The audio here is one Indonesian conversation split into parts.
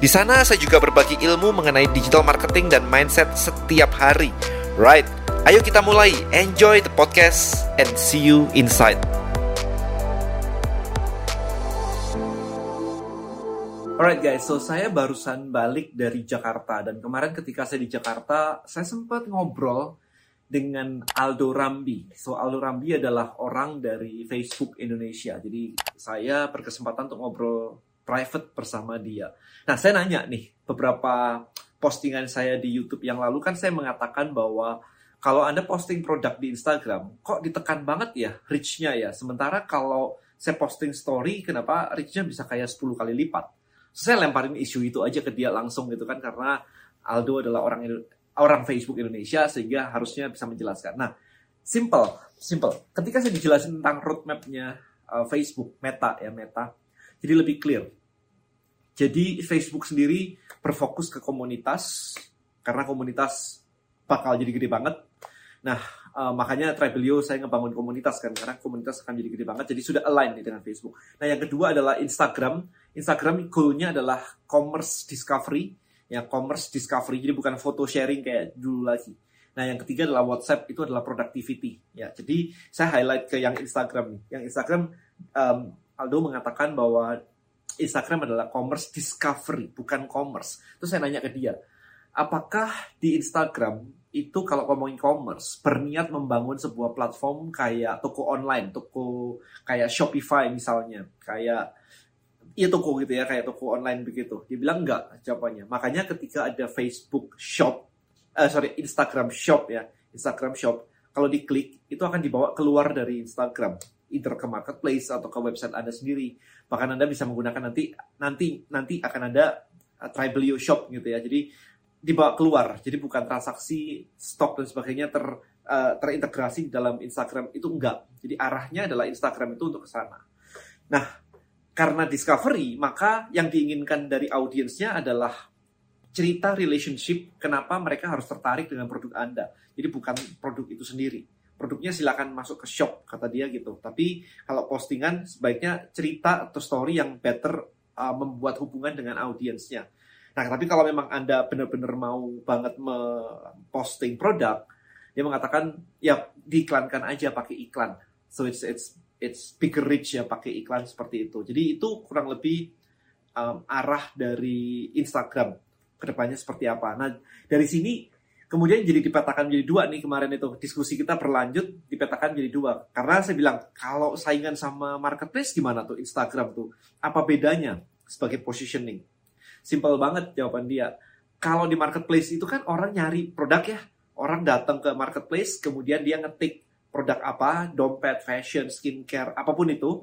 Di sana saya juga berbagi ilmu mengenai digital marketing dan mindset setiap hari. Right, ayo kita mulai. Enjoy the podcast and see you inside. Alright guys, so saya barusan balik dari Jakarta dan kemarin ketika saya di Jakarta, saya sempat ngobrol dengan Aldo Rambi. So Aldo Rambi adalah orang dari Facebook Indonesia. Jadi saya berkesempatan untuk ngobrol private bersama dia. Nah, saya nanya nih, beberapa postingan saya di YouTube yang lalu kan saya mengatakan bahwa kalau Anda posting produk di Instagram, kok ditekan banget ya reach-nya ya. Sementara kalau saya posting story, kenapa reach-nya bisa kayak 10 kali lipat. So, saya lemparin isu itu aja ke dia langsung gitu kan, karena Aldo adalah orang orang Facebook Indonesia, sehingga harusnya bisa menjelaskan. Nah, simple, simple. Ketika saya dijelasin tentang roadmap-nya uh, Facebook, Meta ya, Meta, jadi lebih clear jadi Facebook sendiri berfokus ke komunitas karena komunitas bakal jadi gede banget. Nah, uh, makanya Tribelio saya ngebangun komunitas kan karena komunitas akan jadi gede banget. Jadi sudah align nih dengan Facebook. Nah, yang kedua adalah Instagram. Instagram goal-nya adalah commerce discovery, ya commerce discovery. Jadi bukan foto sharing kayak dulu lagi. Nah, yang ketiga adalah WhatsApp itu adalah productivity. Ya, jadi saya highlight ke yang Instagram. Yang Instagram um, Aldo mengatakan bahwa Instagram adalah commerce discovery, bukan commerce. Terus saya nanya ke dia, apakah di Instagram itu kalau ngomongin commerce berniat membangun sebuah platform kayak toko online, toko kayak Shopify misalnya, kayak iya toko gitu ya, kayak toko online begitu. Dia bilang enggak jawabannya. Makanya ketika ada Facebook Shop, uh, sorry Instagram Shop ya, Instagram Shop, kalau diklik itu akan dibawa keluar dari Instagram either ke marketplace atau ke website Anda sendiri. Bahkan Anda bisa menggunakan nanti nanti nanti akan ada uh, Tribelio shop gitu ya. Jadi dibawa keluar. Jadi bukan transaksi stok dan sebagainya ter uh, terintegrasi dalam Instagram itu enggak. Jadi arahnya adalah Instagram itu untuk ke sana. Nah, karena discovery, maka yang diinginkan dari audiensnya adalah cerita relationship kenapa mereka harus tertarik dengan produk Anda. Jadi bukan produk itu sendiri produknya silakan masuk ke shop kata dia gitu. Tapi kalau postingan sebaiknya cerita atau story yang better uh, membuat hubungan dengan audiensnya. Nah, tapi kalau memang Anda benar-benar mau banget posting produk, dia mengatakan ya diiklankan aja pakai iklan. So it's it's it's bigger reach ya pakai iklan seperti itu. Jadi itu kurang lebih um, arah dari Instagram ke depannya seperti apa. Nah, dari sini kemudian jadi dipetakan menjadi dua nih kemarin itu. Diskusi kita berlanjut dipetakan menjadi dua. Karena saya bilang kalau saingan sama marketplace gimana tuh Instagram tuh? Apa bedanya sebagai positioning? Simple banget jawaban dia. Kalau di marketplace itu kan orang nyari produk ya. Orang datang ke marketplace kemudian dia ngetik produk apa dompet fashion skincare apa pun itu.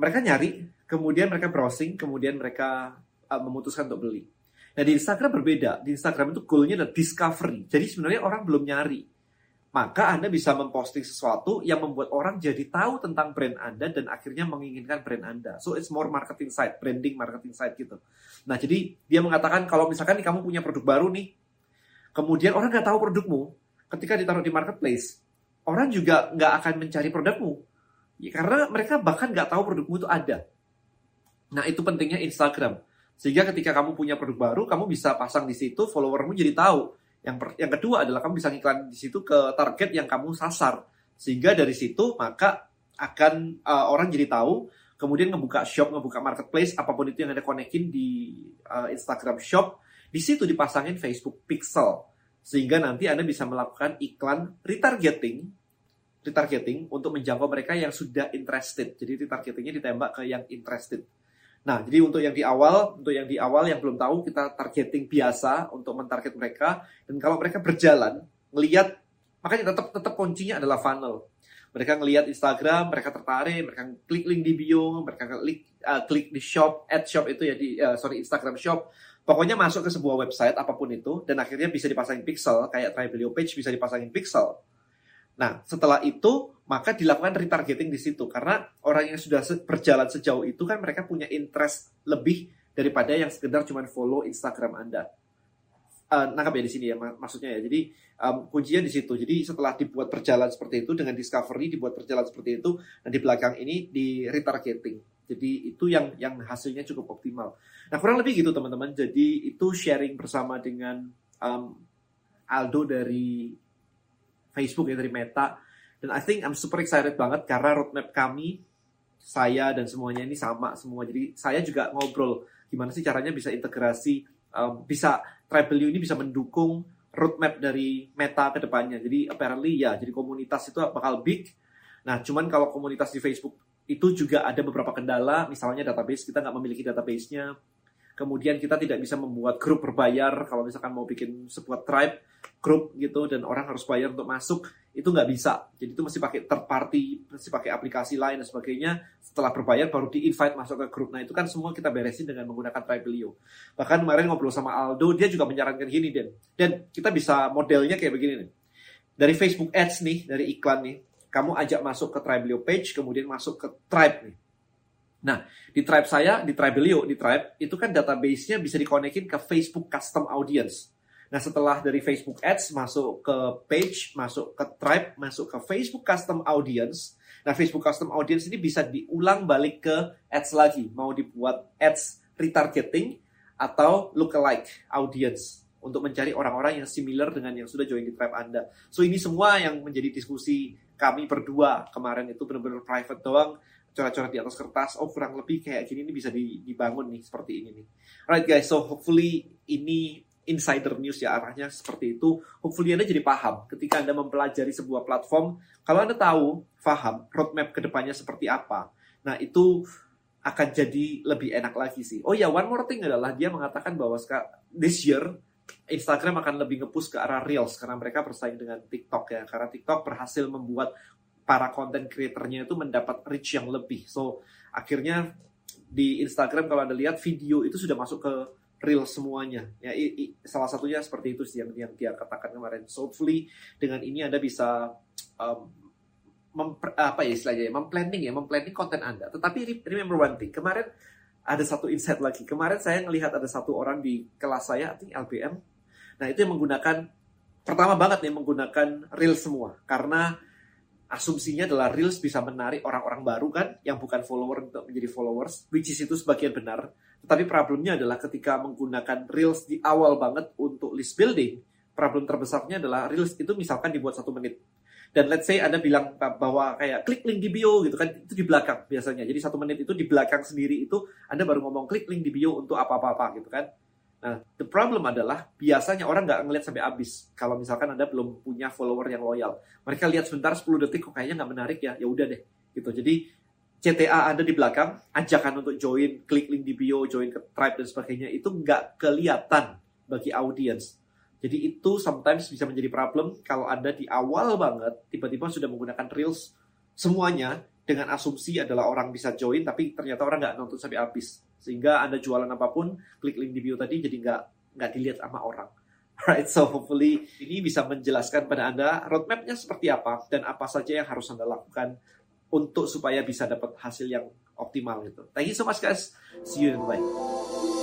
Mereka nyari kemudian mereka browsing kemudian mereka uh, memutuskan untuk beli Nah di Instagram berbeda. Di Instagram itu goalnya adalah discovery. Jadi sebenarnya orang belum nyari. Maka Anda bisa memposting sesuatu yang membuat orang jadi tahu tentang brand Anda dan akhirnya menginginkan brand Anda. So it's more marketing side, branding marketing side gitu. Nah jadi dia mengatakan kalau misalkan nih, kamu punya produk baru nih, kemudian orang nggak tahu produkmu, ketika ditaruh di marketplace, orang juga nggak akan mencari produkmu. Ya, karena mereka bahkan nggak tahu produkmu itu ada. Nah itu pentingnya Instagram sehingga ketika kamu punya produk baru, kamu bisa pasang di situ, followermu jadi tahu. Yang per, yang kedua adalah kamu bisa ngiklan di situ ke target yang kamu sasar. Sehingga dari situ maka akan uh, orang jadi tahu, kemudian ngebuka shop, ngebuka marketplace, apa pun itu yang ada konekin di uh, Instagram shop, di situ dipasangin Facebook Pixel. Sehingga nanti Anda bisa melakukan iklan retargeting, retargeting untuk menjangkau mereka yang sudah interested. Jadi retargetingnya ditembak ke yang interested. Nah, jadi untuk yang di awal, untuk yang di awal yang belum tahu, kita targeting biasa untuk mentarget mereka. Dan kalau mereka berjalan, melihat, makanya tetap tetap kuncinya adalah funnel. Mereka ngelihat Instagram, mereka tertarik, mereka klik link di bio, mereka klik uh, klik di shop, ad shop itu ya di uh, sorry Instagram shop. Pokoknya masuk ke sebuah website apa pun itu dan akhirnya bisa dipasangin pixel kayak Tribelio page bisa dipasangin pixel. Nah, setelah itu maka dilakukan retargeting di situ karena orang yang sudah berjalan sejauh itu kan mereka punya interest lebih daripada yang sekedar cuma follow Instagram Anda. Uh, nangkap ya di sini ya maksudnya ya. Jadi um, kuncinya di situ. Jadi setelah dibuat berjalan seperti itu dengan discovery dibuat berjalan seperti itu dan di belakang ini di retargeting. Jadi itu yang yang hasilnya cukup optimal. Nah kurang lebih gitu teman-teman. Jadi itu sharing bersama dengan um, Aldo dari Facebook ya dari Meta. Dan I think I'm super excited banget karena roadmap kami saya dan semuanya ini sama semua. Jadi saya juga ngobrol gimana sih caranya bisa integrasi, um, bisa Travelio ini bisa mendukung roadmap dari Meta ke depannya. Jadi apparently ya, jadi komunitas itu bakal big. Nah, cuman kalau komunitas di Facebook itu juga ada beberapa kendala, misalnya database kita nggak memiliki database-nya, kemudian kita tidak bisa membuat grup berbayar kalau misalkan mau bikin sebuah tribe grup gitu dan orang harus bayar untuk masuk itu nggak bisa. Jadi itu mesti pakai third party mesti pakai aplikasi lain dan sebagainya. Setelah berbayar baru di invite masuk ke grup. Nah itu kan semua kita beresin dengan menggunakan Tribelio bahkan kemarin ngobrol sama Aldo dia juga menyarankan gini dan dan kita bisa modelnya kayak begini nih dari Facebook Ads nih dari iklan nih kamu ajak masuk ke Tribelio page, kemudian masuk ke Tribe nih. Nah, di Tribe saya, di Tribelio, di Tribe, itu kan database-nya bisa dikonekin ke Facebook Custom Audience. Nah, setelah dari Facebook Ads masuk ke page, masuk ke Tribe, masuk ke Facebook Custom Audience. Nah, Facebook Custom Audience ini bisa diulang balik ke Ads lagi. Mau dibuat Ads retargeting atau lookalike audience untuk mencari orang-orang yang similar dengan yang sudah join di Tribe Anda. So, ini semua yang menjadi diskusi kami berdua kemarin itu benar-benar private doang coret-coret di atas kertas oh kurang lebih kayak gini ini bisa dibangun nih seperti ini nih. Alright guys so hopefully ini insider news ya arahnya seperti itu. Hopefully anda jadi paham ketika anda mempelajari sebuah platform. Kalau anda tahu paham roadmap ke depannya seperti apa nah itu akan jadi lebih enak lagi sih. Oh ya one more thing adalah dia mengatakan bahwa this year Instagram akan lebih ngepush ke arah Reels karena mereka bersaing dengan TikTok ya. Karena TikTok berhasil membuat para content creatornya itu mendapat reach yang lebih. So, akhirnya di Instagram kalau Anda lihat video itu sudah masuk ke Reels semuanya. Ya, i, i, salah satunya seperti itu sih yang, yang dia katakan kemarin. So, hopefully dengan ini Anda bisa um, memper, apa ya istilahnya, memplanning ya, memplanning konten Anda. Tetapi remember one thing, kemarin ada satu insight lagi. Kemarin saya melihat ada satu orang di kelas saya, I LBM. Nah, itu yang menggunakan pertama banget nih menggunakan Reels semua karena asumsinya adalah Reels bisa menarik orang-orang baru kan yang bukan follower untuk menjadi followers, which is itu sebagian benar. Tetapi problemnya adalah ketika menggunakan Reels di awal banget untuk list building, problem terbesarnya adalah Reels itu misalkan dibuat satu menit dan let's say Anda bilang bahwa kayak klik link di bio gitu kan, itu di belakang biasanya. Jadi satu menit itu di belakang sendiri itu Anda baru ngomong klik link di bio untuk apa-apa-apa gitu kan. Nah, the problem adalah biasanya orang nggak ngeliat sampai habis. Kalau misalkan Anda belum punya follower yang loyal. Mereka lihat sebentar 10 detik kok kayaknya nggak menarik ya, ya udah deh. Gitu. Jadi CTA Anda di belakang, ajakan untuk join, klik link di bio, join ke tribe dan sebagainya itu nggak kelihatan bagi audience. Jadi itu sometimes bisa menjadi problem kalau Anda di awal banget tiba-tiba sudah menggunakan Reels semuanya dengan asumsi adalah orang bisa join tapi ternyata orang nggak nonton sampai habis. Sehingga Anda jualan apa pun, klik link di bio tadi jadi nggak nggak dilihat sama orang. Alright, so hopefully ini bisa menjelaskan pada Anda roadmapnya seperti apa dan apa saja yang harus Anda lakukan untuk supaya bisa dapat hasil yang optimal gitu. Thank you so much guys. See you in the next